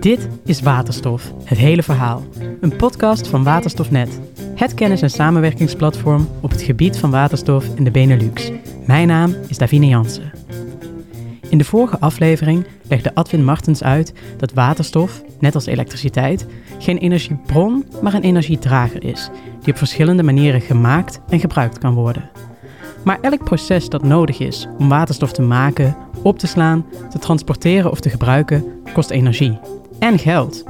Dit is Waterstof, het hele verhaal. Een podcast van Waterstofnet. Het kennis- en samenwerkingsplatform op het gebied van waterstof in de Benelux. Mijn naam is Davine Jansen. In de vorige aflevering legde Adwin Martens uit dat waterstof, net als elektriciteit, geen energiebron, maar een energiedrager is, die op verschillende manieren gemaakt en gebruikt kan worden. Maar elk proces dat nodig is om waterstof te maken, op te slaan, te transporteren of te gebruiken, kost energie en geld.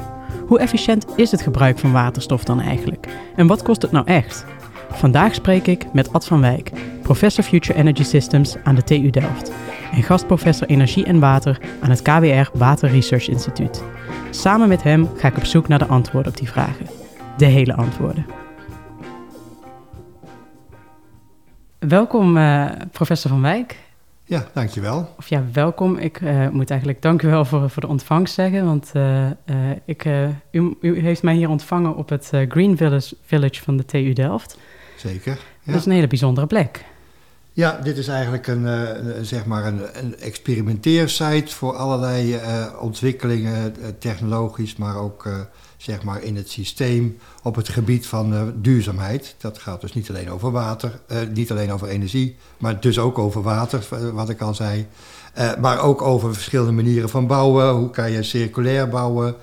Hoe efficiënt is het gebruik van waterstof dan eigenlijk? En wat kost het nou echt? Vandaag spreek ik met Ad van Wijk, professor Future Energy Systems aan de TU Delft en gastprofessor Energie en Water aan het KWR Water Research Instituut. Samen met hem ga ik op zoek naar de antwoorden op die vragen. De hele antwoorden. Welkom, uh, professor Van Wijk. Ja, dankjewel. Of ja, welkom. Ik uh, moet eigenlijk dank u wel voor, voor de ontvangst zeggen, want uh, ik, u, u, heeft mij hier ontvangen op het Green Village, Village van de TU Delft. Zeker. Ja. Dat is een hele bijzondere plek. Ja, dit is eigenlijk een, een zeg maar een, een experimenteersite voor allerlei ontwikkelingen, technologisch, maar ook zeg maar in het systeem op het gebied van duurzaamheid. Dat gaat dus niet alleen over water, niet alleen over energie, maar dus ook over water, eh, wat ik al zei. Maar ook over verschillende manieren van bouwen. Hoe kan je circulair bouwen?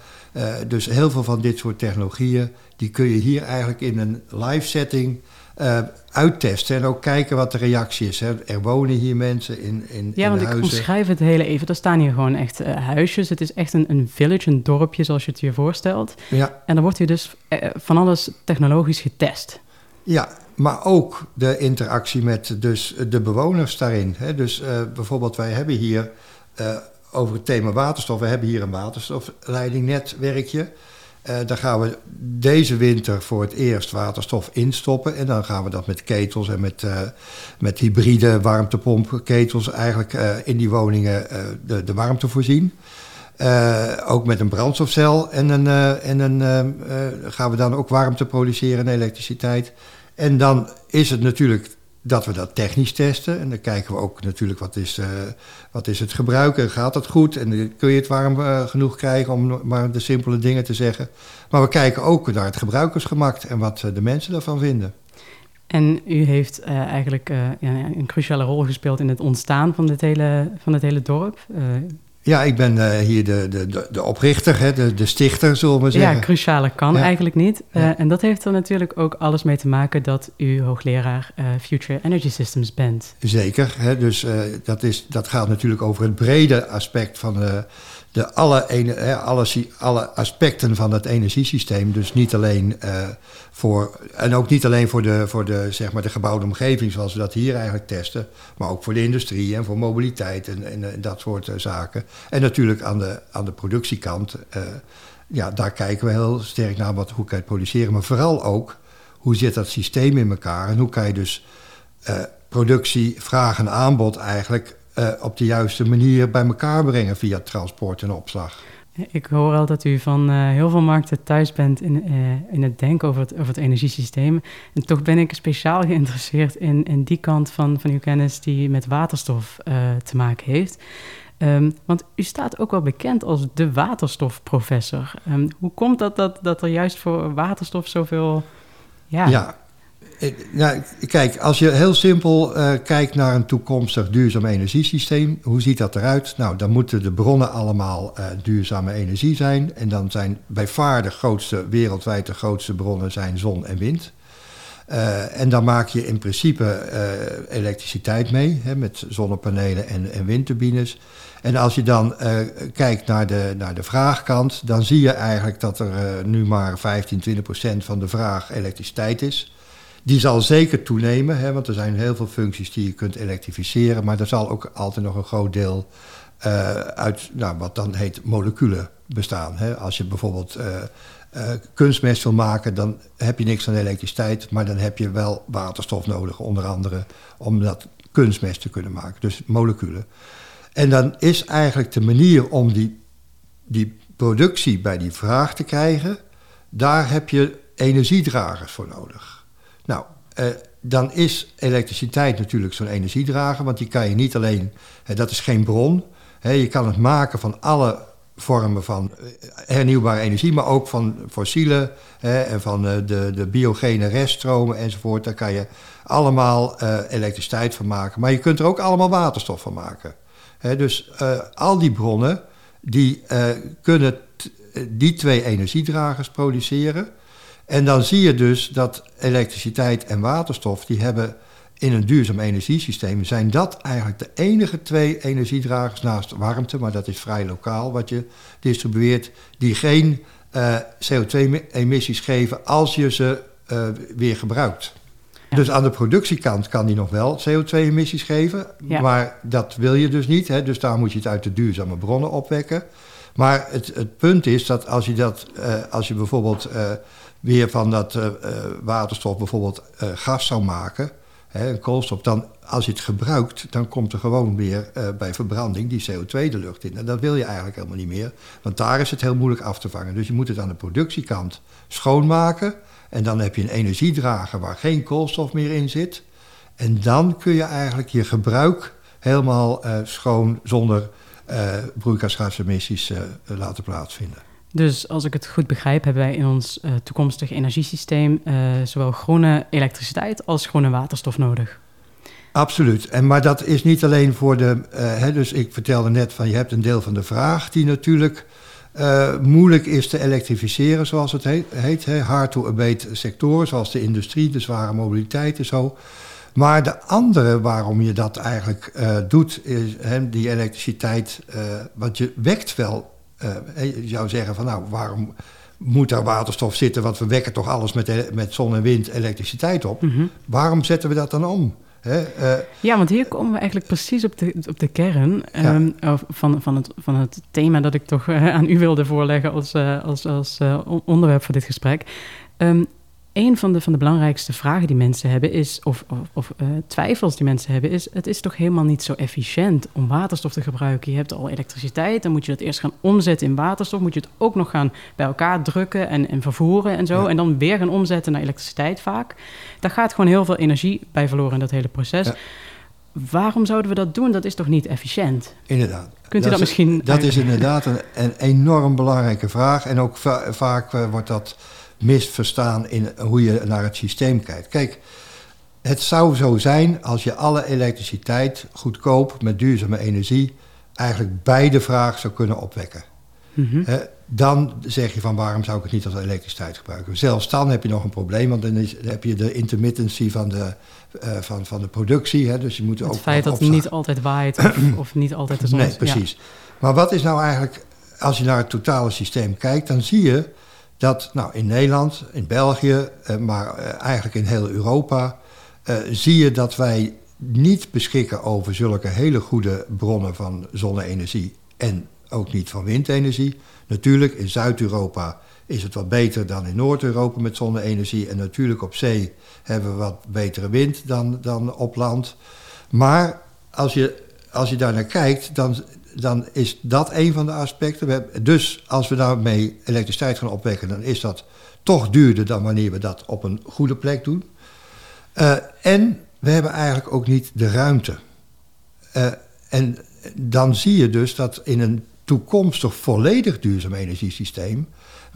dus heel veel van dit soort technologieën, die kun je hier eigenlijk in een live setting uh, uittesten en ook kijken wat de reactie is. Hè. Er wonen hier mensen in, in Ja, want ik omschrijf het hele even. Er staan hier gewoon echt uh, huisjes. Het is echt een, een village, een dorpje zoals je het je voorstelt. Ja. En dan wordt hier dus uh, van alles technologisch getest. Ja, maar ook de interactie met dus de bewoners daarin. Hè. Dus bijvoorbeeld wij hebben hier over het thema waterstof... we hebben hier een waterstofleidingnetwerkje... Uh, daar gaan we deze winter voor het eerst waterstof instoppen. En dan gaan we dat met ketels en met, uh, met hybride warmtepompketels eigenlijk uh, in die woningen de, de warmte voorzien. ook met een brandstofcel. En, een, en een, gaan we dan ook warmte produceren en elektriciteit. En dan is het natuurlijk dat we dat technisch testen. En dan kijken we ook natuurlijk wat is, uh, wat is het gebruiken. Gaat dat goed? En kun je het warm uh, genoeg krijgen om maar de simpele dingen te zeggen. Maar we kijken ook naar het gebruikersgemak en wat uh, de mensen daarvan vinden. En u heeft eigenlijk ja, een cruciale rol gespeeld in het ontstaan van het hele, van het hele dorp. Ja, ik ben uh, hier de, de, de oprichter, hè, de, de stichter, zullen we zeggen. Ja, cruciale kan eigenlijk niet. Uh, ja. En dat heeft er natuurlijk ook alles mee te maken dat u hoogleraar uh, Future Energy Systems bent. Zeker, hè, dus dat, is, dat gaat natuurlijk over het brede aspect van de alle, alle, alle aspecten van het energiesysteem. Dus niet alleen uh, voor. En ook niet alleen voor, de, voor de, zeg maar de gebouwde omgeving, zoals we dat hier eigenlijk testen. Maar ook voor de industrie en voor mobiliteit en, en, dat soort uh, zaken. En natuurlijk aan de, aan de productiekant. Uh, ja, daar kijken we heel sterk naar wat, hoe kan je het produceren. Maar vooral ook hoe zit dat systeem in elkaar. En hoe kan je dus productie, vraag en aanbod eigenlijk uh, op de juiste manier bij elkaar brengen via transport en opslag. Ik hoor al dat u van uh, heel veel markten thuis bent in, uh, in het denken over het, over het energiesysteem. En toch ben ik speciaal geïnteresseerd in, in die kant van, van uw kennis die met waterstof te maken heeft. Um, want u staat ook wel bekend als de waterstofprofessor. Um, hoe komt dat, dat dat er juist voor waterstof zoveel... Ja, ja nou, kijk, als je heel simpel uh, kijkt naar een toekomstig duurzaam energiesysteem, hoe ziet dat eruit? Nou, dan moeten de bronnen allemaal uh, duurzame energie zijn. En dan zijn bij vaar de grootste, wereldwijd de grootste bronnen zijn zon en wind. Uh, en dan maak je in principe elektriciteit mee, hè, met zonnepanelen en, en, windturbines. En als je dan kijkt naar de, naar de vraagkant, dan zie je eigenlijk dat er nu maar 15, 20 procent van de vraag elektriciteit is. Die zal zeker toenemen, hè, want er zijn heel veel functies die je kunt elektrificeren. Maar er zal ook altijd nog een groot deel uh, uit nou, wat dan heet moleculen bestaan. Hè. Als je bijvoorbeeld uh, uh, kunstmest wil maken, dan heb je niks aan elektriciteit. Maar dan heb je wel waterstof nodig, onder andere, om dat kunstmest te kunnen maken. Dus moleculen. En dan is eigenlijk de manier om die, die productie bij die vraag te krijgen, daar heb je energiedragers voor nodig. Nou, uh, dan is elektriciteit natuurlijk zo'n energiedrager, want die kan je niet alleen, dat is geen bron, je kan het maken van alle vormen van eh, hernieuwbare energie, maar ook van fossiele en van de, de biogene reststromen enzovoort. Daar kan je allemaal elektriciteit van maken. Maar je kunt er ook allemaal waterstof van maken. dus al die bronnen die kunnen die twee energiedragers produceren. En dan zie je dus dat elektriciteit en waterstof, die hebben in een duurzaam energiesysteem, zijn dat eigenlijk de enige twee energiedragers naast warmte, maar dat is vrij lokaal wat je distribueert, die geen uh, eh, CO2-emissies geven als je ze uh, weer gebruikt. Dus aan de productiekant kan die nog wel CO2-emissies geven, maar dat wil je dus niet. Hè? Dus daar moet je het uit de duurzame bronnen opwekken. Maar het, het punt is dat als je, dat, uh, als je bijvoorbeeld weer van dat uh, waterstof bijvoorbeeld uh, gas zou maken, hè, koolstof, dan als je het gebruikt, dan komt er gewoon weer bij verbranding die CO2 de lucht in. En dat wil je eigenlijk helemaal niet meer, want daar is het heel moeilijk af te vangen. Dus je moet het aan de productiekant schoonmaken en dan heb je een energiedrager waar geen koolstof meer in zit. En dan kun je eigenlijk je gebruik helemaal schoon zonder broeikasgasemissies laten plaatsvinden. Dus als ik het goed begrijp, hebben wij in ons uh, toekomstig energiesysteem uh, zowel groene elektriciteit als groene waterstof nodig. Absoluut. En, maar dat is niet alleen voor de. Uh, hè, dus ik vertelde net van je hebt een deel van de vraag die natuurlijk moeilijk is te elektrificeren, zoals het heet. hè, hard to abate sectoren, zoals de industrie, de zware mobiliteit en zo. Maar de andere waarom je dat eigenlijk doet, is hè, die elektriciteit. want je wekt wel je zou zeggen van nou, waarom moet daar waterstof zitten? Want we wekken toch alles met, met zon en wind elektriciteit op. Mhm. Waarom zetten we dat dan om? uh, ja, want hier komen we eigenlijk precies op de, op de kern ehm, van, van, het, van het thema dat ik toch aan u wilde voorleggen als, als, als onderwerp voor dit gesprek. Um, een van de, van de belangrijkste vragen die mensen hebben is, of, of, of uh, twijfels die mensen hebben, is: het is toch helemaal niet zo efficiënt om waterstof te gebruiken. Je hebt al elektriciteit, dan moet je dat eerst gaan omzetten in waterstof. Moet je het ook nog gaan bij elkaar drukken en, en vervoeren en zo. En dan weer gaan omzetten naar elektriciteit vaak. Daar gaat gewoon heel veel energie bij verloren in dat hele proces. Waarom zouden we dat doen? Dat is toch niet efficiënt? Inderdaad. Kunt u dat, misschien. Dat is inderdaad een, een, enorm belangrijke vraag. En ook vaak uh, wordt dat misverstaan in hoe je naar het systeem kijkt. Kijk, het zou zo zijn als je alle elektriciteit goedkoop met duurzame energie eigenlijk beide vragen zou kunnen opwekken. Mm dan zeg je van waarom zou ik het niet als elektriciteit gebruiken. Zelfs dan heb je nog een probleem, want dan, is, heb je de intermittency van de, uh, van, van de productie. Hè, dus je moet het ook feit dat het niet altijd waait of, of, niet altijd de zon Nee, precies. Maar wat is nou eigenlijk, als je naar het totale systeem kijkt, dan zie je dat nou, in Nederland, in België, eh, maar eh, eigenlijk in heel Europa, eh, zie je dat wij niet beschikken over zulke hele goede bronnen van zonne-energie en ook niet van windenergie. Natuurlijk, in Zuid-Europa is het wat beter dan in Noord-Europa met zonne-energie. En natuurlijk op zee hebben we wat betere wind dan, dan op land. Maar als je, als je daar naar kijkt, dan dan is dat een van de aspecten. We dus als we daarmee elektriciteit gaan opwekken, dan is dat toch duurder dan wanneer we dat op een goede plek doen. Uh, en we hebben eigenlijk ook niet de ruimte. Uh, en dan zie je dus dat in een toekomstig volledig duurzaam energiesysteem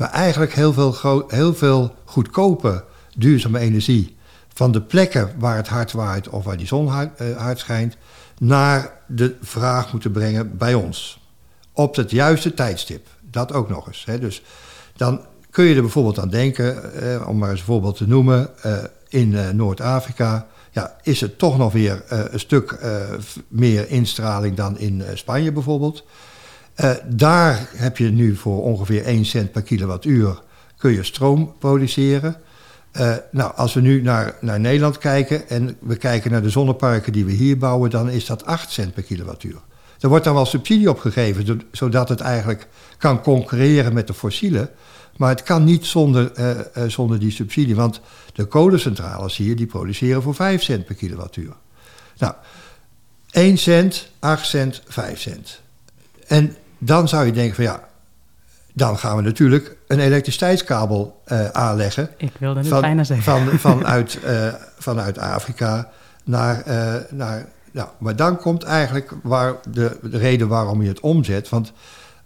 we eigenlijk heel veel, heel veel goedkope duurzame energie van de plekken waar het hard waait of waar die zon hard, uh, hard schijnt, naar de vraag moeten brengen bij ons. Op het juiste tijdstip. Dat ook nog eens. Hè. Dus dan kun je er bijvoorbeeld aan denken, eh, om maar eens een voorbeeld te noemen, eh, in eh, Noord-Afrika ja, is het toch nog weer eh, een stuk eh, meer instraling dan in eh, Spanje bijvoorbeeld. daar heb je nu voor ongeveer 1 cent per kilowattuur kun je stroom produceren. Uh, nou, als we nu naar, naar Nederland kijken en we kijken naar de zonneparken die we hier bouwen, dan is dat 8 cent per kilowattuur. Er wordt dan wel subsidie op gegeven, zodat het eigenlijk kan concurreren met de fossielen. Maar het kan niet zonder, uh, uh, zonder die subsidie, want de kolencentrales hier die produceren voor 5 cent per kilowattuur. Nou, 1 cent, 8 cent, 5 cent. En dan zou je denken van ja, dan gaan we natuurlijk een elektriciteitskabel uh, aanleggen. Ik wilde het bijna zeggen. Van, vanuit, uh, vanuit Afrika naar, uh, naar Nou, maar dan komt eigenlijk waar de, de reden waarom je het omzet. Want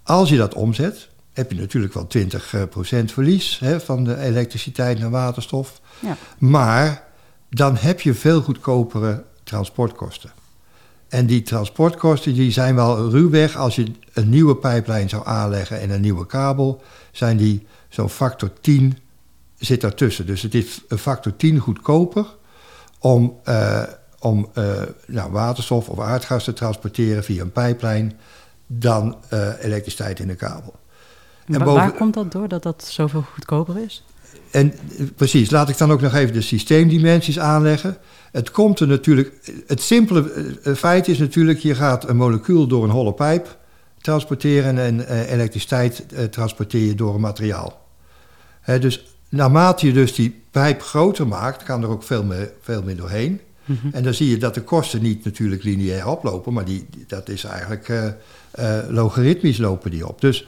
als je dat omzet, heb je natuurlijk wel 20% verlies hè, van de elektriciteit naar waterstof. Ja. Maar dan heb je veel goedkopere transportkosten. En die transportkosten die zijn wel ruwweg, als je een nieuwe pijplijn zou aanleggen en een nieuwe kabel, zijn die zo'n factor 10 zit daartussen. Dus het is een factor 10 goedkoper om, uh, om uh, nou, waterstof of aardgas te transporteren via een pijplijn dan uh, elektriciteit in de kabel. En boven... Waar komt dat door dat dat zoveel goedkoper is? En precies, laat ik dan ook nog even de systeemdimensies aanleggen. Het komt er natuurlijk. Het simpele feit is natuurlijk: je gaat een molecuul door een holle pijp transporteren en uh, elektriciteit uh, transporteer je door een materiaal. Hè, dus naarmate je dus die pijp groter maakt, kan er ook veel meer, veel meer doorheen. Mm -hmm. En dan zie je dat de kosten niet natuurlijk lineair oplopen, maar die, dat is eigenlijk uh, logaritmisch lopen die op. Dus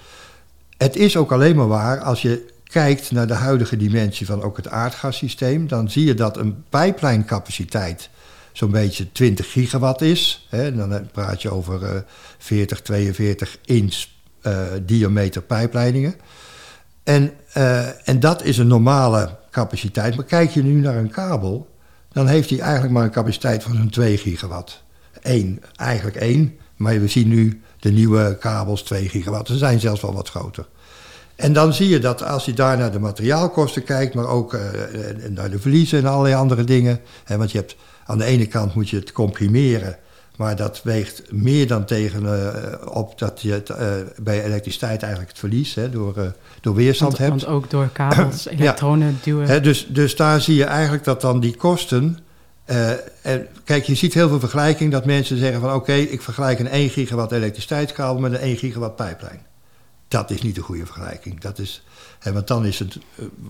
het is ook alleen maar waar als je kijkt naar de huidige dimensie van ook het aardgassysteem, dan zie je dat een pijplijncapaciteit zo'n beetje 20 gigawatt is. Hè, dan praat je over uh, 40, 42 inch uh, diameter pijpleidingen. En, uh, en dat is een normale capaciteit. Maar kijk je nu naar een kabel, dan heeft hij eigenlijk maar een capaciteit van zo'n 2 gigawatt. Eén, eigenlijk één, maar we zien nu de nieuwe kabels 2 gigawatt. Ze zijn zelfs wel wat groter. En dan zie je dat als je daar naar de materiaalkosten kijkt, maar ook uh, naar de verliezen en allerlei andere dingen. Hè, want je hebt aan de ene kant moet je het comprimeren, maar dat weegt meer dan tegen uh, op dat je het, uh, bij elektriciteit eigenlijk het verlies hè, door, door weerstand want, hebt. Want ook door kabels, elektronen ja. duwen. Hè, dus, dus daar zie je eigenlijk dat dan die kosten. en kijk, je ziet heel veel vergelijking dat mensen zeggen van oké, okay, ik vergelijk een 1 gigawatt elektriciteitskabel met een 1 gigawatt pijplijn. Dat is niet een goede vergelijking. Dat is, hè, want dan is het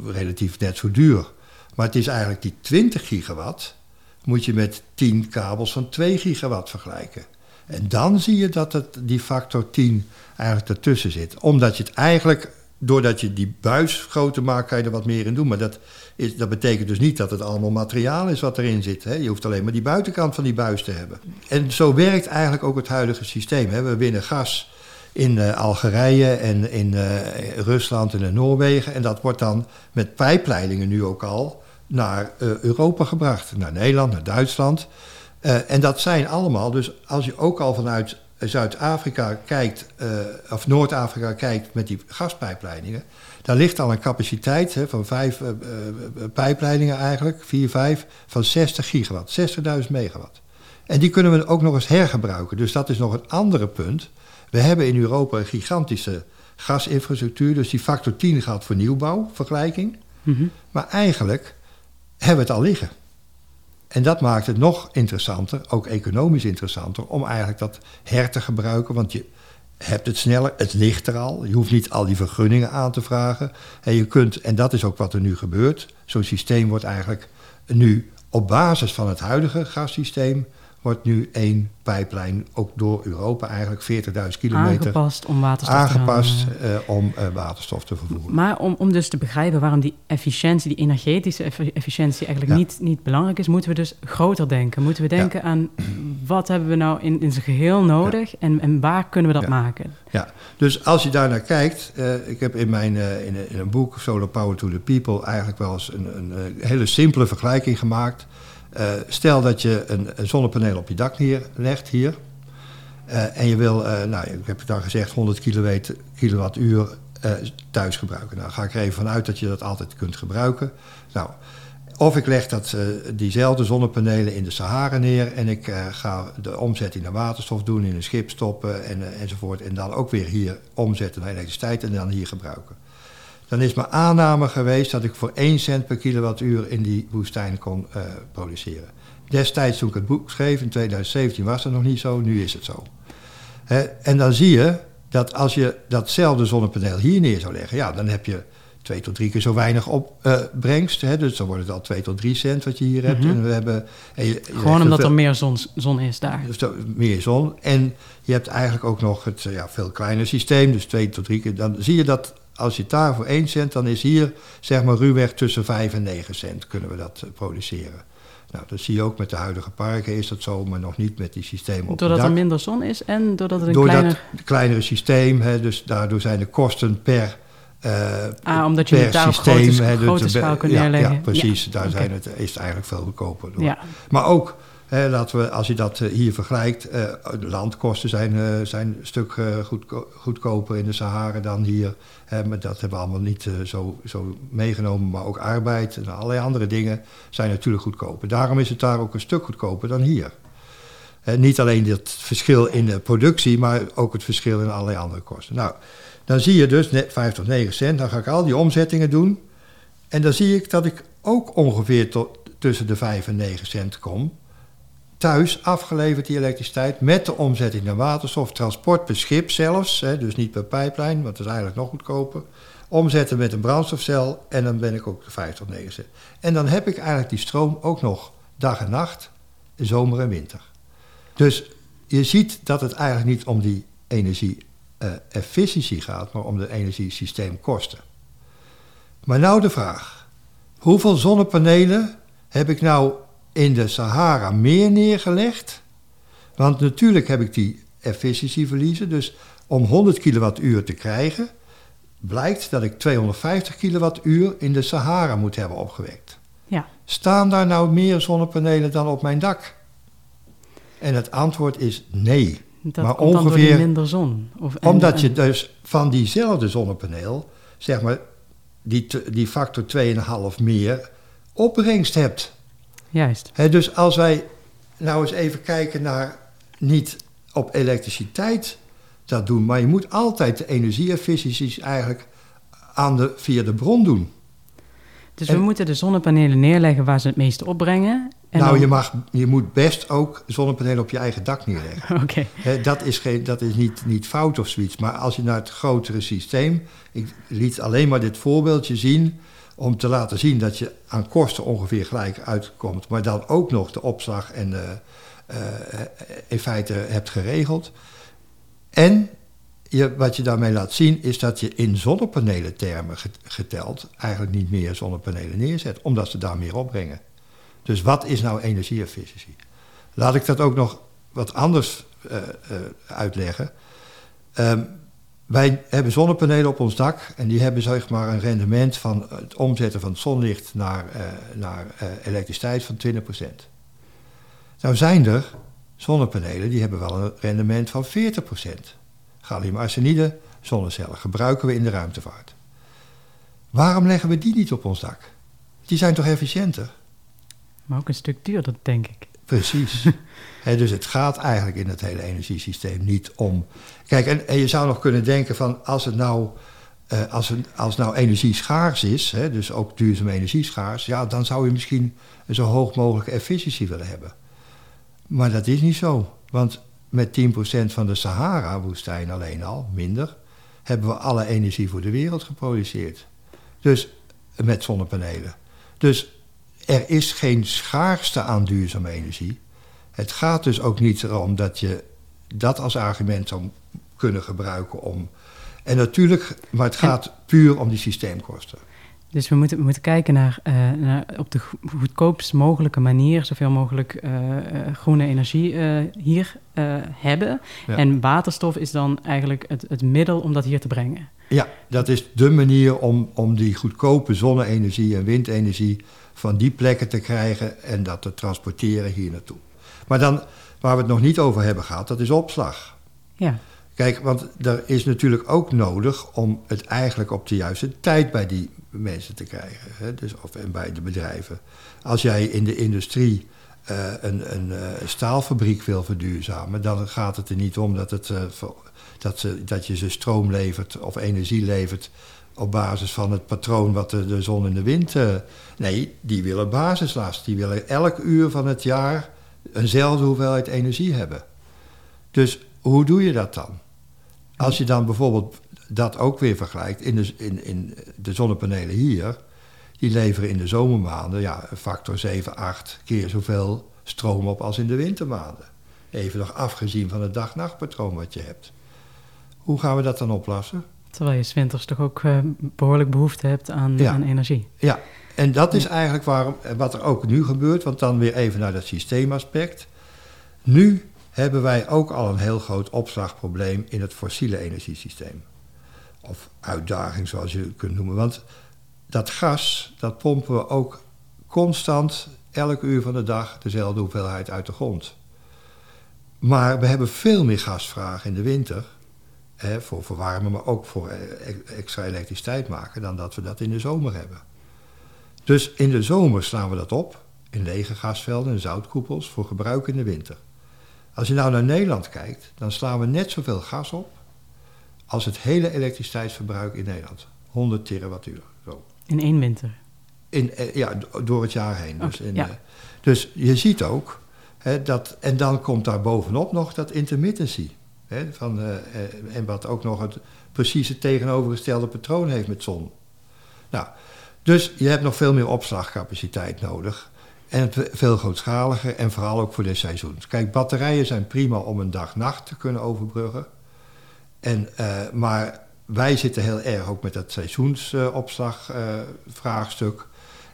relatief net zo duur. Maar het is eigenlijk die 20 gigawatt moet je met 10 kabels van 2 gigawatt vergelijken. En dan zie je dat het, die factor 10 eigenlijk ertussen zit. Omdat je het eigenlijk, doordat je die buis groter maakt, kan je er wat meer in doen. Maar dat, is, dat betekent dus niet dat het allemaal materiaal is wat erin zit. Hè. Je hoeft alleen maar die buitenkant van die buis te hebben. En zo werkt eigenlijk ook het huidige systeem. Hè. We winnen gas in uh, Algerije en in uh, Rusland en in Noorwegen. En dat wordt dan met pijpleidingen nu ook al naar uh, Europa gebracht. Naar Nederland, naar Duitsland. en dat zijn allemaal, dus als je ook al vanuit Zuid-Afrika kijkt, of Noord-Afrika kijkt met die gaspijpleidingen, daar ligt al een capaciteit hè, van vijf pijpleidingen eigenlijk, vier, vijf, van 60 gigawatt, 60.000 megawatt. En die kunnen we ook nog eens hergebruiken. Dus dat is nog een andere punt. We hebben in Europa een gigantische gasinfrastructuur, dus die factor 10 gaat voor nieuwbouw, vergelijking. Mm -hmm. Maar eigenlijk hebben we het al liggen. En dat maakt het nog interessanter, ook economisch interessanter, om eigenlijk dat her te gebruiken. Want je hebt het sneller, het ligt er al. Je hoeft niet al die vergunningen aan te vragen. En je kunt, en dat is ook wat er nu gebeurt, zo'n systeem wordt eigenlijk nu op basis van het huidige gassysteem wordt nu één pijplijn ook door Europa eigenlijk 40.000 kilometer aangepast om waterstof aangepast te, uh, om uh, waterstof te vervoeren. Maar om, om dus te begrijpen waarom die efficiëntie, die energetische efficiëntie eigenlijk ja. niet, niet belangrijk is, moeten we dus groter denken. Moeten we denken ja. aan wat hebben we nou in, in zijn geheel nodig ja. en, en waar kunnen we dat maken? Ja, dus als je daar naar kijkt, uh, ik heb in mijn in, in, een boek Solar Power to the People eigenlijk wel eens een, een hele simpele vergelijking gemaakt. Uh, stel dat je een, zonnepaneel op je dak neerlegt hier. Uh, en je wil, uh, nou, ik heb dan gezegd 100 kilowattuur thuis gebruiken. Nou, ga ik er even vanuit dat je dat altijd kunt gebruiken. Nou, of ik leg dat, diezelfde zonnepanelen in de Sahara neer en ik ga de omzetting naar waterstof doen, in een schip stoppen en, enzovoort. En dan ook weer hier omzetten naar elektriciteit en dan hier gebruiken dan is mijn aanname geweest dat ik voor 1 cent per kilowattuur in die woestijn kon uh, produceren. Destijds toen ik het boek schreef, in 2017 was dat nog niet zo, nu is het zo. He, en dan zie je dat als je datzelfde zonnepaneel hier neer zou leggen, ja, dan heb je twee tot drie keer zo weinig opbrengst. Uh, dus dan wordt het al twee tot drie cent wat je hier hebt. Mm -hmm. en we hebben, en je, je Gewoon omdat veel, er meer zon, zon is daar. Dus meer zon. En je hebt eigenlijk ook nog het ja, veel kleiner systeem, dus twee tot drie keer. Dan zie je dat als je het daar voor 1 cent, dan is hier zeg maar ruwweg tussen 5 en 9 cent kunnen we dat produceren. Nou, dat zie je ook met de huidige parken is dat zo, maar nog niet met die systemen op Doordat het er minder zon is en doordat het een Door kleiner... dat kleinere systeem, hè, dus daardoor zijn de kosten per, eh, Ah, omdat je per het daar systeem... grote, grote schaal kunt ja, neerleggen. Ja, precies. Daar zijn het, is het eigenlijk veel goedkoper door. Ja, Maar ook, laten we, als je dat eh, hier vergelijkt, eh, de landkosten zijn, eh, zijn een stuk goedko- goedkoper in de Sahara dan hier. Maar dat hebben we allemaal niet zo, zo meegenomen. Maar ook arbeid en allerlei andere dingen zijn natuurlijk goedkoper. Daarom is het daar ook een stuk goedkoper dan hier. Niet alleen het verschil in de productie, maar ook het verschil in allerlei andere kosten. Nou, dan zie je dus net 5 tot 9 cent. Dan ga ik al die omzettingen doen. En dan zie ik dat ik ook ongeveer tot, tussen de 5 en 9 cent kom. Thuis afgeleverd die elektriciteit met de omzetting naar waterstof, transport per schip zelfs, hè, dus niet per pijplijn, want dat is eigenlijk nog goedkoper. Omzetten met een brandstofcel en dan ben ik ook de 5 tot 9 cent. En dan heb ik eigenlijk die stroom ook nog dag en nacht, zomer en winter. Dus je ziet dat het eigenlijk niet om die energie-efficiëntie gaat, maar om de energiesysteemkosten. Maar nou de vraag: hoeveel zonnepanelen heb ik nou in de Sahara meer neergelegd? Want natuurlijk heb ik die efficiëntieverliezen. Dus om 100 kilowattuur te krijgen, blijkt dat ik 250 kilowattuur in de Sahara moet hebben opgewekt. ja. Staan daar nou meer zonnepanelen dan op mijn dak? En het antwoord is nee. Dat Maar ongeveer- minder zon. Of, en- Omdat je dus van diezelfde zonnepaneel, zeg maar, die, die factor 2,5 meer opbrengst hebt. Juist. Dus als wij nou eens even kijken naar niet op elektriciteit dat doen, maar je moet altijd de energieefficiënties eigenlijk aan de, via de bron doen. Dus En- we moeten de zonnepanelen neerleggen waar ze het meeste opbrengen. En nou, dan- je, mag, je moet best ook zonnepanelen op je eigen dak neerleggen. Oké, dat is, geen, dat is niet, niet fout of zoiets. Maar als je naar het grotere systeem. Ik liet alleen maar dit voorbeeldje zien. Om te laten zien dat je aan kosten ongeveer gelijk uitkomt. maar dan ook nog de opslag en de, eh, in feite hebt geregeld. En je, wat je daarmee laat zien is dat je in zonnepanelentermen get- geteld. eigenlijk niet meer zonnepanelen neerzet, omdat ze daar meer opbrengen. Dus wat is nou energieefficiëntie? Laat ik dat ook nog wat anders eh, eh, uitleggen. Ehm, wij hebben zonnepanelen op ons dak en die hebben zeg maar een rendement van het omzetten van het zonlicht naar, eh, naar eh, elektriciteit van 20%. Nou zijn er zonnepanelen die hebben wel een rendement van 40%. Gallium arsenide, zonnecellen, gebruiken we in de ruimtevaart. Waarom leggen we die niet op ons dak? Die zijn toch efficiënter? maar ook een stuk duurder, denk ik. Precies. Dus het gaat eigenlijk in het hele energiesysteem niet om. Kijk, en, je zou nog kunnen denken van als het nou, eh, als, het, als nou energie schaars is, hè, dus ook duurzame energie schaars, ja, dan zou je misschien een zo hoog mogelijke efficiëntie willen hebben. Maar dat is niet zo. Want met 10% van de Sahara-woestijn alleen al, minder, hebben we alle energie voor de wereld geproduceerd. Dus met zonnepanelen. Dus er is geen schaarste aan duurzame energie. Het gaat dus ook niet erom dat je dat als argument zou kunnen gebruiken om. En natuurlijk, maar het En- gaat puur om die systeemkosten. Dus we moeten, we moeten kijken naar, eh, naar op de go- goedkoopst mogelijke manier zoveel mogelijk eh, eh, groene energie hier hebben. Ja. En waterstof is dan eigenlijk het, het middel om dat hier te brengen. Ja, dat is de manier om, om die goedkope zonne-energie en windenergie van die plekken te krijgen en dat te transporteren hier naartoe. Maar dan, waar we het nog niet over hebben gehad, dat is opslag. Ja, Kijk, want er is natuurlijk ook nodig om het eigenlijk op de juiste tijd bij die mensen te krijgen. Hè? Dus, of en bij de bedrijven. Als jij in de industrie eh, een, een eh, staalfabriek wil verduurzamen, dan gaat het er niet om dat, het, eh, dat, ze, dat je ze stroom levert of energie levert op basis van het patroon wat de, de zon en de wind. nee, die willen basislast. Die willen elk uur van het jaar eenzelfde hoeveelheid energie hebben. Dus hoe doe je dat dan? Als je dan bijvoorbeeld dat ook weer vergelijkt, in de, in, in de zonnepanelen hier, die leveren in de zomermaanden ja, een factor 7, 8 keer zoveel stroom op als in de wintermaanden. Even nog afgezien van het dag-nachtpatroon wat je hebt. Hoe gaan we dat dan oplossen? terwijl je 's winters toch ook eh, behoorlijk behoefte hebt aan, Ja. aan energie. Ja, en dat is eigenlijk waarom, wat er ook nu gebeurt, want dan weer even naar dat systeemaspect. Nu hebben wij ook al een heel groot opslagprobleem in het fossiele energiesysteem. Of uitdaging, zoals je het kunt noemen. Want dat gas, dat pompen we ook constant, elk uur van de dag, dezelfde hoeveelheid uit de grond. Maar we hebben veel meer gasvraag in de winter. Hè, voor verwarmen, maar ook voor eh, extra elektriciteit maken, dan dat we dat in de zomer hebben. Dus in de zomer slaan we dat op, in lege gasvelden en zoutkoepels, voor gebruik in de winter. Als je nou naar Nederland kijkt, dan slaan we net zoveel gas op als het hele elektriciteitsverbruik in Nederland. 100 terawattuur. Zo. In één winter? In, eh, ja, door het jaar heen. dus, in, ja. dus je ziet ook, hè, dat, en dan komt daar bovenop nog dat intermittency. Hè, van, uh, en wat ook nog het precieze tegenovergestelde patroon heeft met zon. Nou, dus je hebt nog veel meer opslagcapaciteit nodig. En veel grootschaliger en vooral ook voor de seizoens. Kijk, batterijen zijn prima om een dag-nacht te kunnen overbruggen. En, uh, maar wij zitten heel erg ook met dat seizoensopslagvraagstuk. Uh,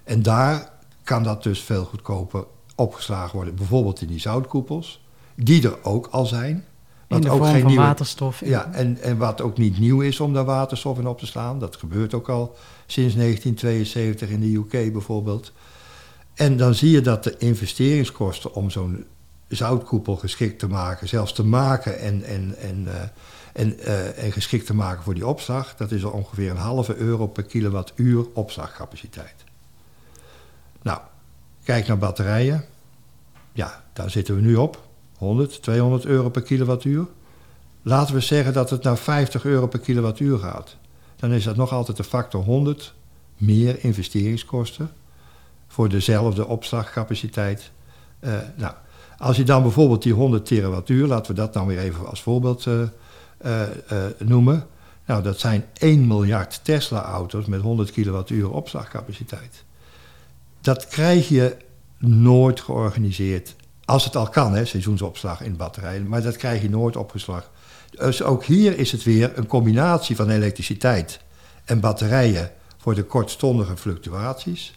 en daar kan dat dus veel goedkoper opgeslagen worden. Bijvoorbeeld in die zoutkoepels, die er ook al zijn. Wat in de ook vorm geen van nieuwe, waterstof. Ja, en, en wat ook niet nieuw is om daar waterstof in op te slaan. Dat gebeurt ook al sinds 1972 in de UK bijvoorbeeld. En dan zie je dat de investeringskosten om zo'n zoutkoepel geschikt te maken, zelfs te maken en, en, en, uh, en, uh, en geschikt te maken voor die opslag, dat is ongeveer een halve euro per kilowattuur opslagcapaciteit. Nou, kijk naar batterijen. Ja, daar zitten we nu op. 100, 200 euro per kilowattuur. Laten we zeggen dat het naar 50 euro per kilowattuur gaat. Dan is dat nog altijd de factor 100 meer investeringskosten voor dezelfde opslagcapaciteit. Uh, nou, als je dan bijvoorbeeld die 100 terawattuur, laten we dat dan weer even als voorbeeld uh, uh, noemen. Nou, dat zijn 1 miljard Tesla-auto's met 100 kilowattuur opslagcapaciteit. Dat krijg je nooit georganiseerd. Als het al kan, hè, seizoensopslag in batterijen, maar dat krijg je nooit opgeslagen. Dus ook hier is het weer een combinatie van elektriciteit en batterijen voor de kortstondige fluctuaties.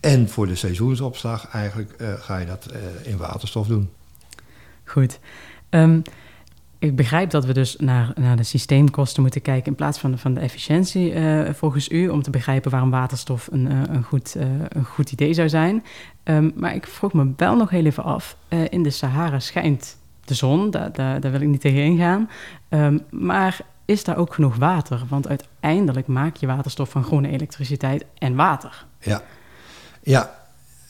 En voor de seizoensopslag eigenlijk uh, ga je dat uh, in waterstof doen. Goed. Um, ik begrijp dat we dus naar, naar de systeemkosten moeten kijken in plaats van, van de efficiëntie uh, volgens u, om te begrijpen waarom waterstof een, een, goed, een goed idee zou zijn. Um, maar ik vroeg me wel nog heel even af, in de Sahara schijnt de zon, daar, daar, wil ik niet tegen ingaan. Um, maar is daar ook genoeg water? Want uiteindelijk maak je waterstof van groene elektriciteit en water. Ja, ja,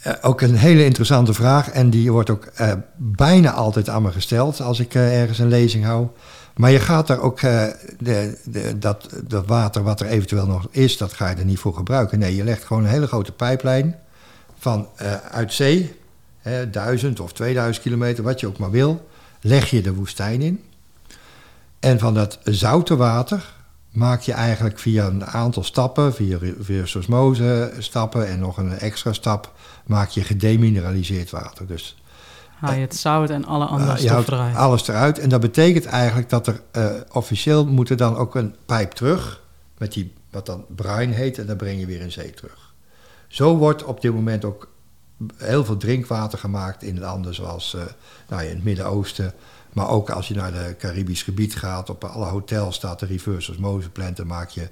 uh, ook een hele interessante vraag. En die wordt ook uh, bijna altijd aan me gesteld als ik uh, ergens een lezing hou. Maar je gaat daar ook, de, de, dat, water wat er eventueel nog is, dat ga je er niet voor gebruiken. Nee, je legt gewoon een hele grote pijplijn van uit zee, hè, duizend of 2000 kilometer, wat je ook maar wil, leg je de woestijn in. En van dat zoute water, maak je eigenlijk via een aantal stappen, via reverse osmose stappen en nog een extra stap, maak je gedemineraliseerd water. Dus haal je het zout en alle andere uh, stoffen eruit. Alles eruit. En dat betekent eigenlijk dat er uh, officieel moet er dan ook een pijp terug, met die wat dan brine heet, en dan breng je weer in zee terug. Zo wordt op dit moment ook heel veel drinkwater gemaakt in landen zoals uh, nou, in het Midden-Oosten, maar ook als je naar het Caribisch gebied gaat, op alle hotels staat de reverse osmose plant. Dan, maak je,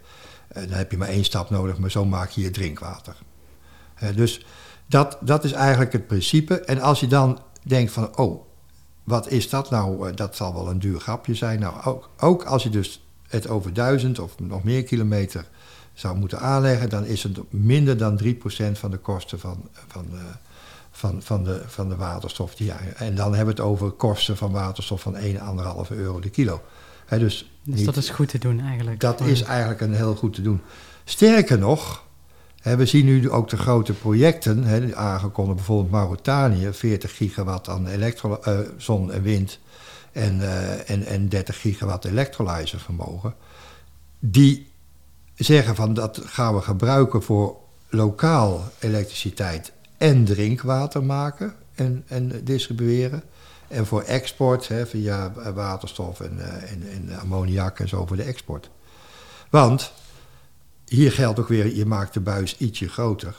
eh, dan heb je maar één stap nodig, maar zo maak je je drinkwater. dus dat, dat is eigenlijk het principe. En als je dan denkt van, oh, wat is dat nou? Eh, dat zal wel een duur grapje zijn. Nou, ook, ook als je dus het over duizend of nog meer kilometer zou moeten aanleggen, dan is het minder dan 3% van de kosten van, van, uh, van, van, de, van de waterstof. Die, en dan hebben we het over kosten van waterstof van 1,5 euro de kilo. dus, dus dat is goed te doen eigenlijk. Dat is eigenlijk een heel goed te doen. Sterker nog, we zien nu ook de grote projecten, he, aangekondigd bijvoorbeeld Mauritanië, 40 gigawatt aan elektro, uh, zon en wind en, uh, en, en 30 gigawatt vermogen. Die zeggen van dat gaan we gebruiken voor lokaal elektriciteit en drinkwater maken en, en distribueren. En voor export hè, via waterstof en, uh, en, en ammoniak en zo voor de export. Want hier geldt ook weer, je maakt de buis ietsje groter.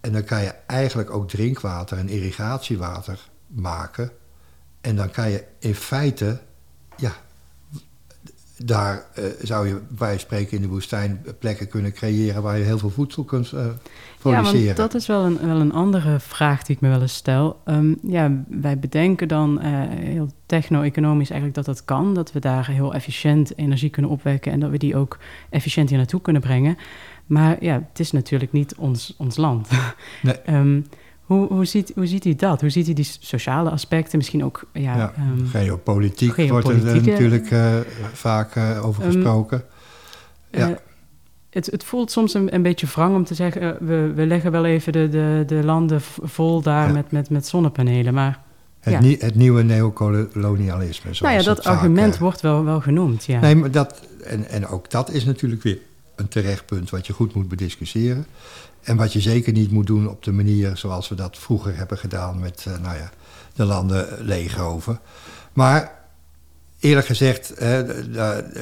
En dan kan je eigenlijk ook drinkwater en irrigatiewater maken. En dan kan je in feite, ja, daar uh, zou je bij spreken in de woestijn plekken kunnen creëren waar je heel veel voedsel kunt uh, produceren. Ja, want dat is wel een, wel een andere vraag die ik me wel eens stel. Um, ja, wij bedenken dan uh, heel techno-economisch eigenlijk dat dat kan, dat we daar heel efficiënt energie kunnen opwekken en dat we die ook efficiënt hier naartoe kunnen brengen. Maar ja, het is natuurlijk niet ons, ons land. Nee. um, Hoe, hoe, ziet, hoe ziet u dat? Hoe ziet u die sociale aspecten? Misschien ook... Ja, ja um, geopolitiek, wordt er natuurlijk uh, vaak uh, over um, gesproken. Ja. Uh, het, het, voelt soms een, een, beetje wrang om te zeggen... we, we leggen wel even de, de, de landen vol daar ja. met, met, met zonnepanelen, maar... Het, ja. nie, het nieuwe neocolonialisme. Nou ja, dat argument wordt wel, wel genoemd, ja. Nee, maar dat, en, en ook dat is natuurlijk weer een terecht punt... wat je goed moet bediscussiëren. En wat je zeker niet moet doen op de manier zoals we dat vroeger hebben gedaan met uh, nou ja, de landen leegroven. Maar eerlijk gezegd,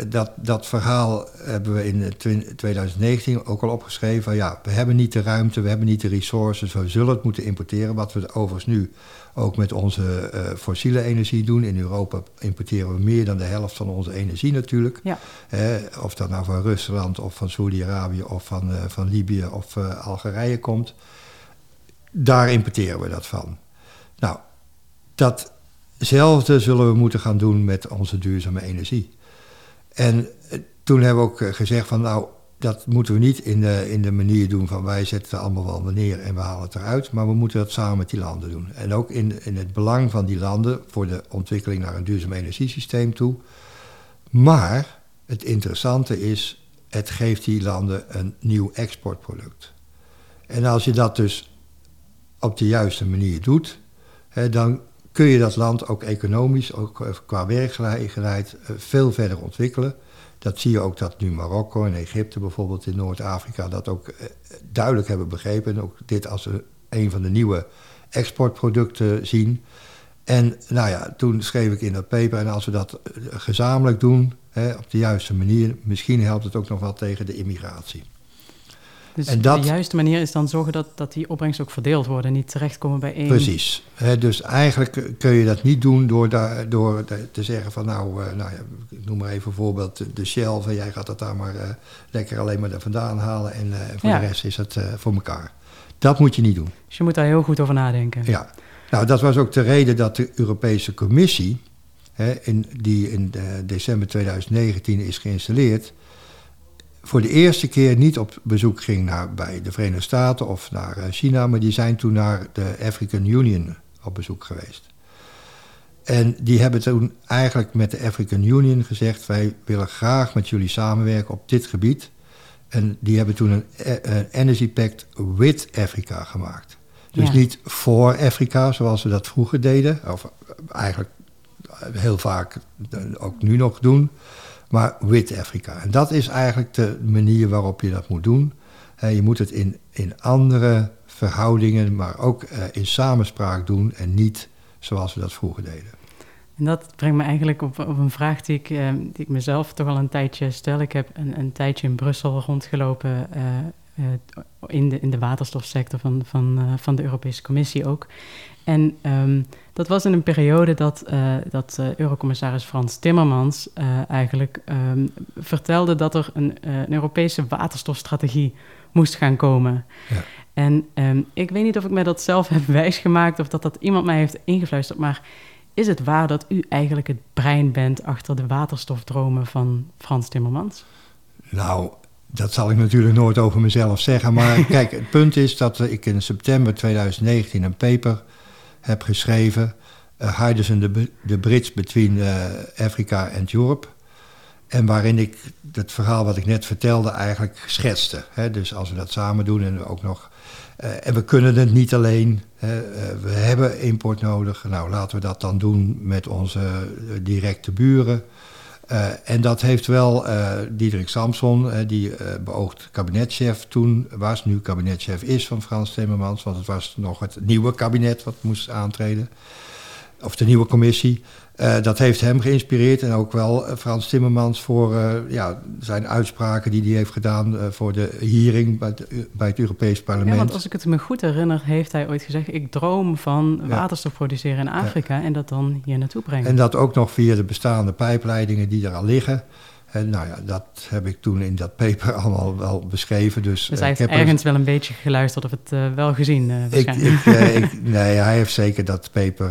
dat, dat verhaal hebben we in 2019 ook al opgeschreven. Ja, we hebben niet de ruimte, we hebben niet de resources, we zullen het moeten importeren. Wat we overigens nu ook met onze uh, fossiele energie doen. In Europa importeren we meer dan de helft van onze energie natuurlijk. Ja. of dat nou van Rusland of van Saudi-Arabië of van, uh, van Libië of uh, Algerije komt. Daar importeren we dat van. Nou, datzelfde zullen we moeten gaan doen met onze duurzame energie. En toen hebben we ook gezegd van nou, dat moeten we niet in de, in de manier doen van wij zetten allemaal wel neer en we halen het eruit. Maar we moeten dat samen met die landen doen. En ook in, in het belang van die landen voor de ontwikkeling naar een duurzaam energiesysteem toe. Maar het interessante is, het geeft die landen een nieuw exportproduct. En als je dat dus op de juiste manier doet, hè, dan kun je dat land ook economisch, ook eh, qua werkgelegenheid, eh, veel verder ontwikkelen. Dat zie je ook dat nu Marokko en Egypte bijvoorbeeld in Noord-Afrika dat ook eh, duidelijk hebben begrepen. En ook dit als een van de nieuwe exportproducten zien. En nou ja, toen schreef ik in dat paper, en als we dat gezamenlijk doen, hè, op de juiste manier, misschien helpt het ook nog wel tegen de immigratie. Dus en dat, de juiste manier is dan zorgen dat, dat die opbrengst ook verdeeld worden en niet terechtkomen bij één. Precies. dus eigenlijk kun je dat niet doen door, daar, door te zeggen van nou, uh, nou ja, ik noem maar even bijvoorbeeld de Shell, van jij gaat dat daar maar uh, lekker alleen maar vandaan halen en uh, voor ja. de rest is het voor elkaar. Dat moet je niet doen. Dus je moet daar heel goed over nadenken. Ja. Nou, dat was ook de reden dat de Europese Commissie, in, die in december 2019 is geïnstalleerd, voor de eerste keer niet op bezoek ging naar, bij de Verenigde Staten of naar eh, China, maar die zijn toen naar de African Union op bezoek geweest. En die hebben toen eigenlijk met de African Union gezegd: wij willen graag met jullie samenwerken op dit gebied. En die hebben toen een, eh, een Energy Pact with Africa gemaakt. Dus niet voor Afrika, zoals we dat vroeger deden, of eigenlijk heel vaak ook nu nog doen maar with Afrika. En dat is eigenlijk de manier waarop je dat moet doen. je moet het in, in andere verhoudingen, maar ook uh, in samenspraak doen en niet zoals we dat vroeger deden. En dat brengt me eigenlijk op, op een vraag die ik, eh, die ik mezelf toch al een tijdje stel. Ik heb een, een tijdje in Brussel rondgelopen in, de, in de waterstofsector van, van, van de Europese Commissie ook. En um, dat was in een periode dat, uh, dat uh, Eurocommissaris Frans Timmermans uh, eigenlijk um, vertelde dat er een, een, Europese waterstofstrategie moest gaan komen. Ja. En um, ik weet niet of ik mij dat zelf heb wijsgemaakt of dat dat iemand mij heeft ingefluisterd, maar is het waar dat u eigenlijk het brein bent achter de waterstofdromen van Frans Timmermans? Nou, dat zal ik natuurlijk nooit over mezelf zeggen. Maar kijk, het punt is dat ik in september 2019 een paper heb geschreven. Uh, Hydrogen the, the Bridge Between uh, Africa and Europe. En waarin ik het verhaal wat ik net vertelde eigenlijk schetste. Hè? Dus als we dat samen doen en ook nog... Uh, en we kunnen het niet alleen. Hè? we hebben import nodig. Nou, laten we dat dan doen met onze directe buren. Uh, en dat heeft wel uh, Diederik Samson, uh, die beoogd kabinetchef toen was, nu kabinetchef is van Frans Timmermans, want het was nog het nieuwe kabinet wat moest aantreden, of de nieuwe commissie. Uh, dat heeft hem geïnspireerd en ook wel Frans Timmermans voor uh, ja, zijn uitspraken die hij heeft gedaan uh, voor de hearing bij het, bij het Europees Parlement. Ja, want als ik het me goed herinner, heeft hij ooit gezegd: Ik droom van ja. waterstof produceren in Afrika ja. en dat dan hier naartoe brengen. En dat ook nog via de bestaande pijpleidingen die er al liggen. En nou ja, dat heb ik toen in dat paper allemaal wel beschreven. Dus, dus hij heeft ergens er... wel een beetje geluisterd of het uh, wel gezien uh, ik, ik, uh, ik, Nee, hij heeft zeker dat paper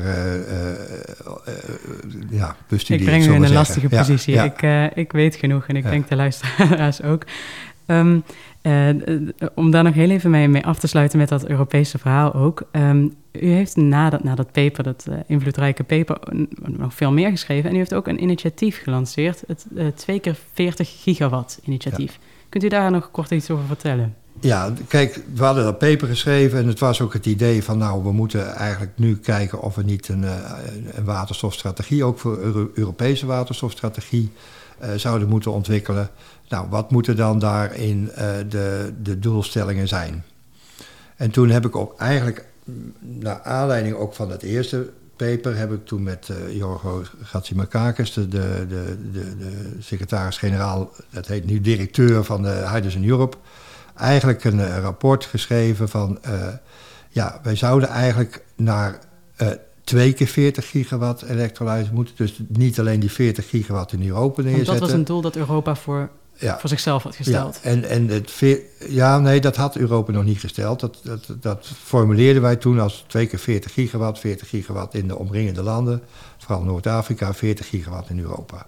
ja, bestudeerd. Ik breng u in een lastige positie. Ja, ja. Ik, ik weet genoeg en ik denk de luisteraars ook. Um, uh, om daar nog heel even mee, mee, af te sluiten met dat Europese verhaal ook. Um, u heeft na dat, na dat paper, dat uh, invloedrijke paper, nog veel meer geschreven. En u heeft ook een initiatief gelanceerd, het uh, 2 keer 40 gigawatt initiatief. Ja. Kunt u daar nog kort iets over vertellen? Ja, kijk, we hadden dat paper geschreven en het was ook het idee van... nou, we moeten eigenlijk nu kijken of we niet een, een waterstofstrategie... ook voor Euro Europese waterstofstrategie zouden moeten ontwikkelen... Nou, wat moeten dan daarin uh, de, de doelstellingen zijn? En toen heb ik ook eigenlijk, naar aanleiding ook van het eerste paper, heb ik toen met uh, Jorgo Gatzimakakis, de, de, de, de, de secretaris-generaal, dat heet nu directeur van de Hydrogen Europe, eigenlijk een uh, rapport geschreven van, ja, wij zouden eigenlijk naar twee keer 40 gigawatt elektrolyse moeten. Dus niet alleen die 40 gigawatt in Europa neerzetten. Want dat was een doel dat Europa voor ja. voor zichzelf had gesteld. Ja, en, en het ja, nee, dat had Europa nog niet gesteld. Dat, dat, dat formuleerden wij toen als twee keer 40 gigawatt, 40 gigawatt in de omringende landen, vooral Noord-Afrika, 40 gigawatt in Europa.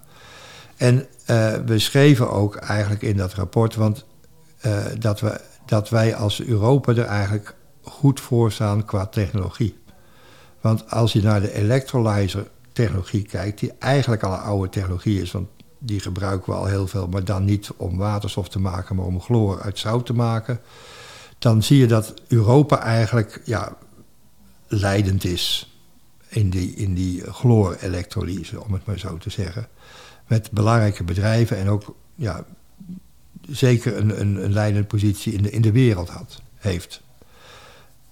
En uh, we schreven ook eigenlijk in dat rapport, want uh, dat, we, dat wij als Europa er eigenlijk goed voor staan qua technologie. Want als je naar de electrolyzer technologie kijkt, die eigenlijk al een oude technologie is, want die gebruiken we al heel veel, maar dan niet om waterstof te maken, maar om chloor uit zout te maken. Dan zie je dat Europa eigenlijk ja, leidend is in die, in die chloorelektrolyse, om het maar zo te zeggen. Met belangrijke bedrijven en ook ja, zeker een, een, een leidende positie in de, in de wereld had, heeft.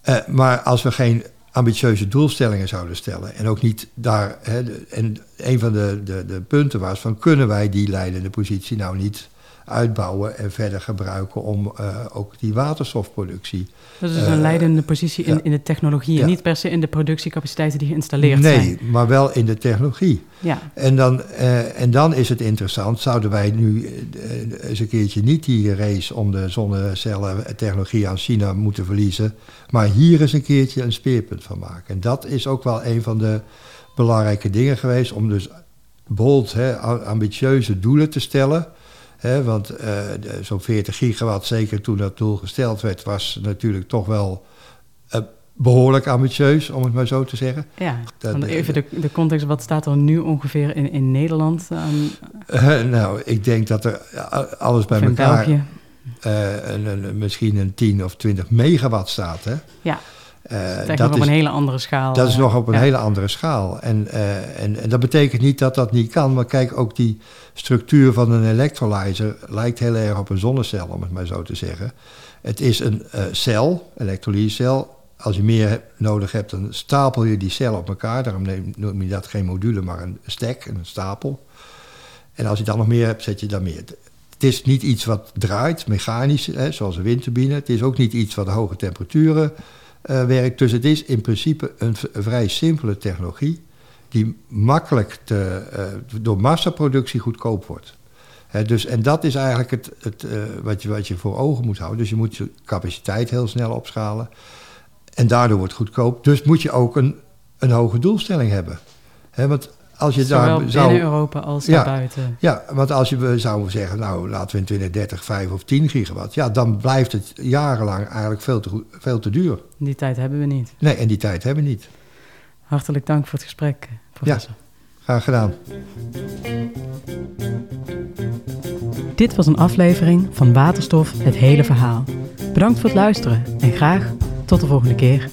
Uh, maar als we geen ambitieuze doelstellingen zouden stellen. En ook niet daar. Hè, en een van de, de, de punten was van kunnen wij die leidende positie nou niet uitbouwen en verder gebruiken om uh, ook die waterstofproductie. Dat is een leidende positie in, ja. in de technologie, ja. niet per se in de productiecapaciteiten die geïnstalleerd nee, zijn. Nee, maar wel in de technologie. Ja. En, dan, uh, en dan is het interessant, zouden wij nu eens een keertje niet die race om de zonnecellen-technologie aan China moeten verliezen, maar hier eens een keertje een speerpunt van maken. En dat is ook wel een van de belangrijke dingen geweest, om dus bold, hè, ambitieuze doelen te stellen He, want uh, zo'n 40 gigawatt, zeker toen dat doel gesteld werd, was natuurlijk toch wel uh, behoorlijk ambitieus, om het maar zo te zeggen. Ja, dat, even de, de context, wat staat er nu ongeveer in, in Nederland nou, ik denk dat er alles bij elkaar een, een, misschien een 10 of 20 megawatt staat. Hè? Ja. Uh, dat is nog op een hele andere schaal. Dat is nog op een ja. hele andere schaal. En, uh, en, en, dat betekent niet dat dat niet kan. Maar kijk, ook die structuur van een electrolyzer lijkt heel erg op een zonnecel, om het maar zo te zeggen. Het is een uh, cel, elektrolysecel. Als je meer nodig hebt, dan stapel je die cel op elkaar. Daarom noem je dat geen module, maar een stack, een stapel. En als je dan nog meer hebt, zet je dan meer. Het is niet iets wat draait, mechanisch, hè, zoals een windturbine. Het is ook niet iets wat hoge temperaturen werkt. Dus het is in principe een, vrij simpele technologie die makkelijk te, uh, door massaproductie goedkoop wordt. Dus, en dat is eigenlijk het, het, uh, wat, je, wat je voor ogen moet houden. Dus je moet je capaciteit heel snel opschalen. En daardoor wordt het goedkoop. Dus moet je ook een, een hoge doelstelling hebben. He, want als je Zowel daar zou, binnen Europa als ja, daarbuiten. Ja, want als je zou zeggen, nou laten we in 2030 5 of 10 gigawatt. Ja, dan blijft het jarenlang eigenlijk veel te, veel te duur. Die tijd hebben we niet. Nee, en die tijd hebben we niet. Hartelijk dank voor het gesprek, professor. Ja, graag gedaan. Dit was een aflevering van Waterstof, het hele verhaal. Bedankt voor het luisteren en graag tot de volgende keer.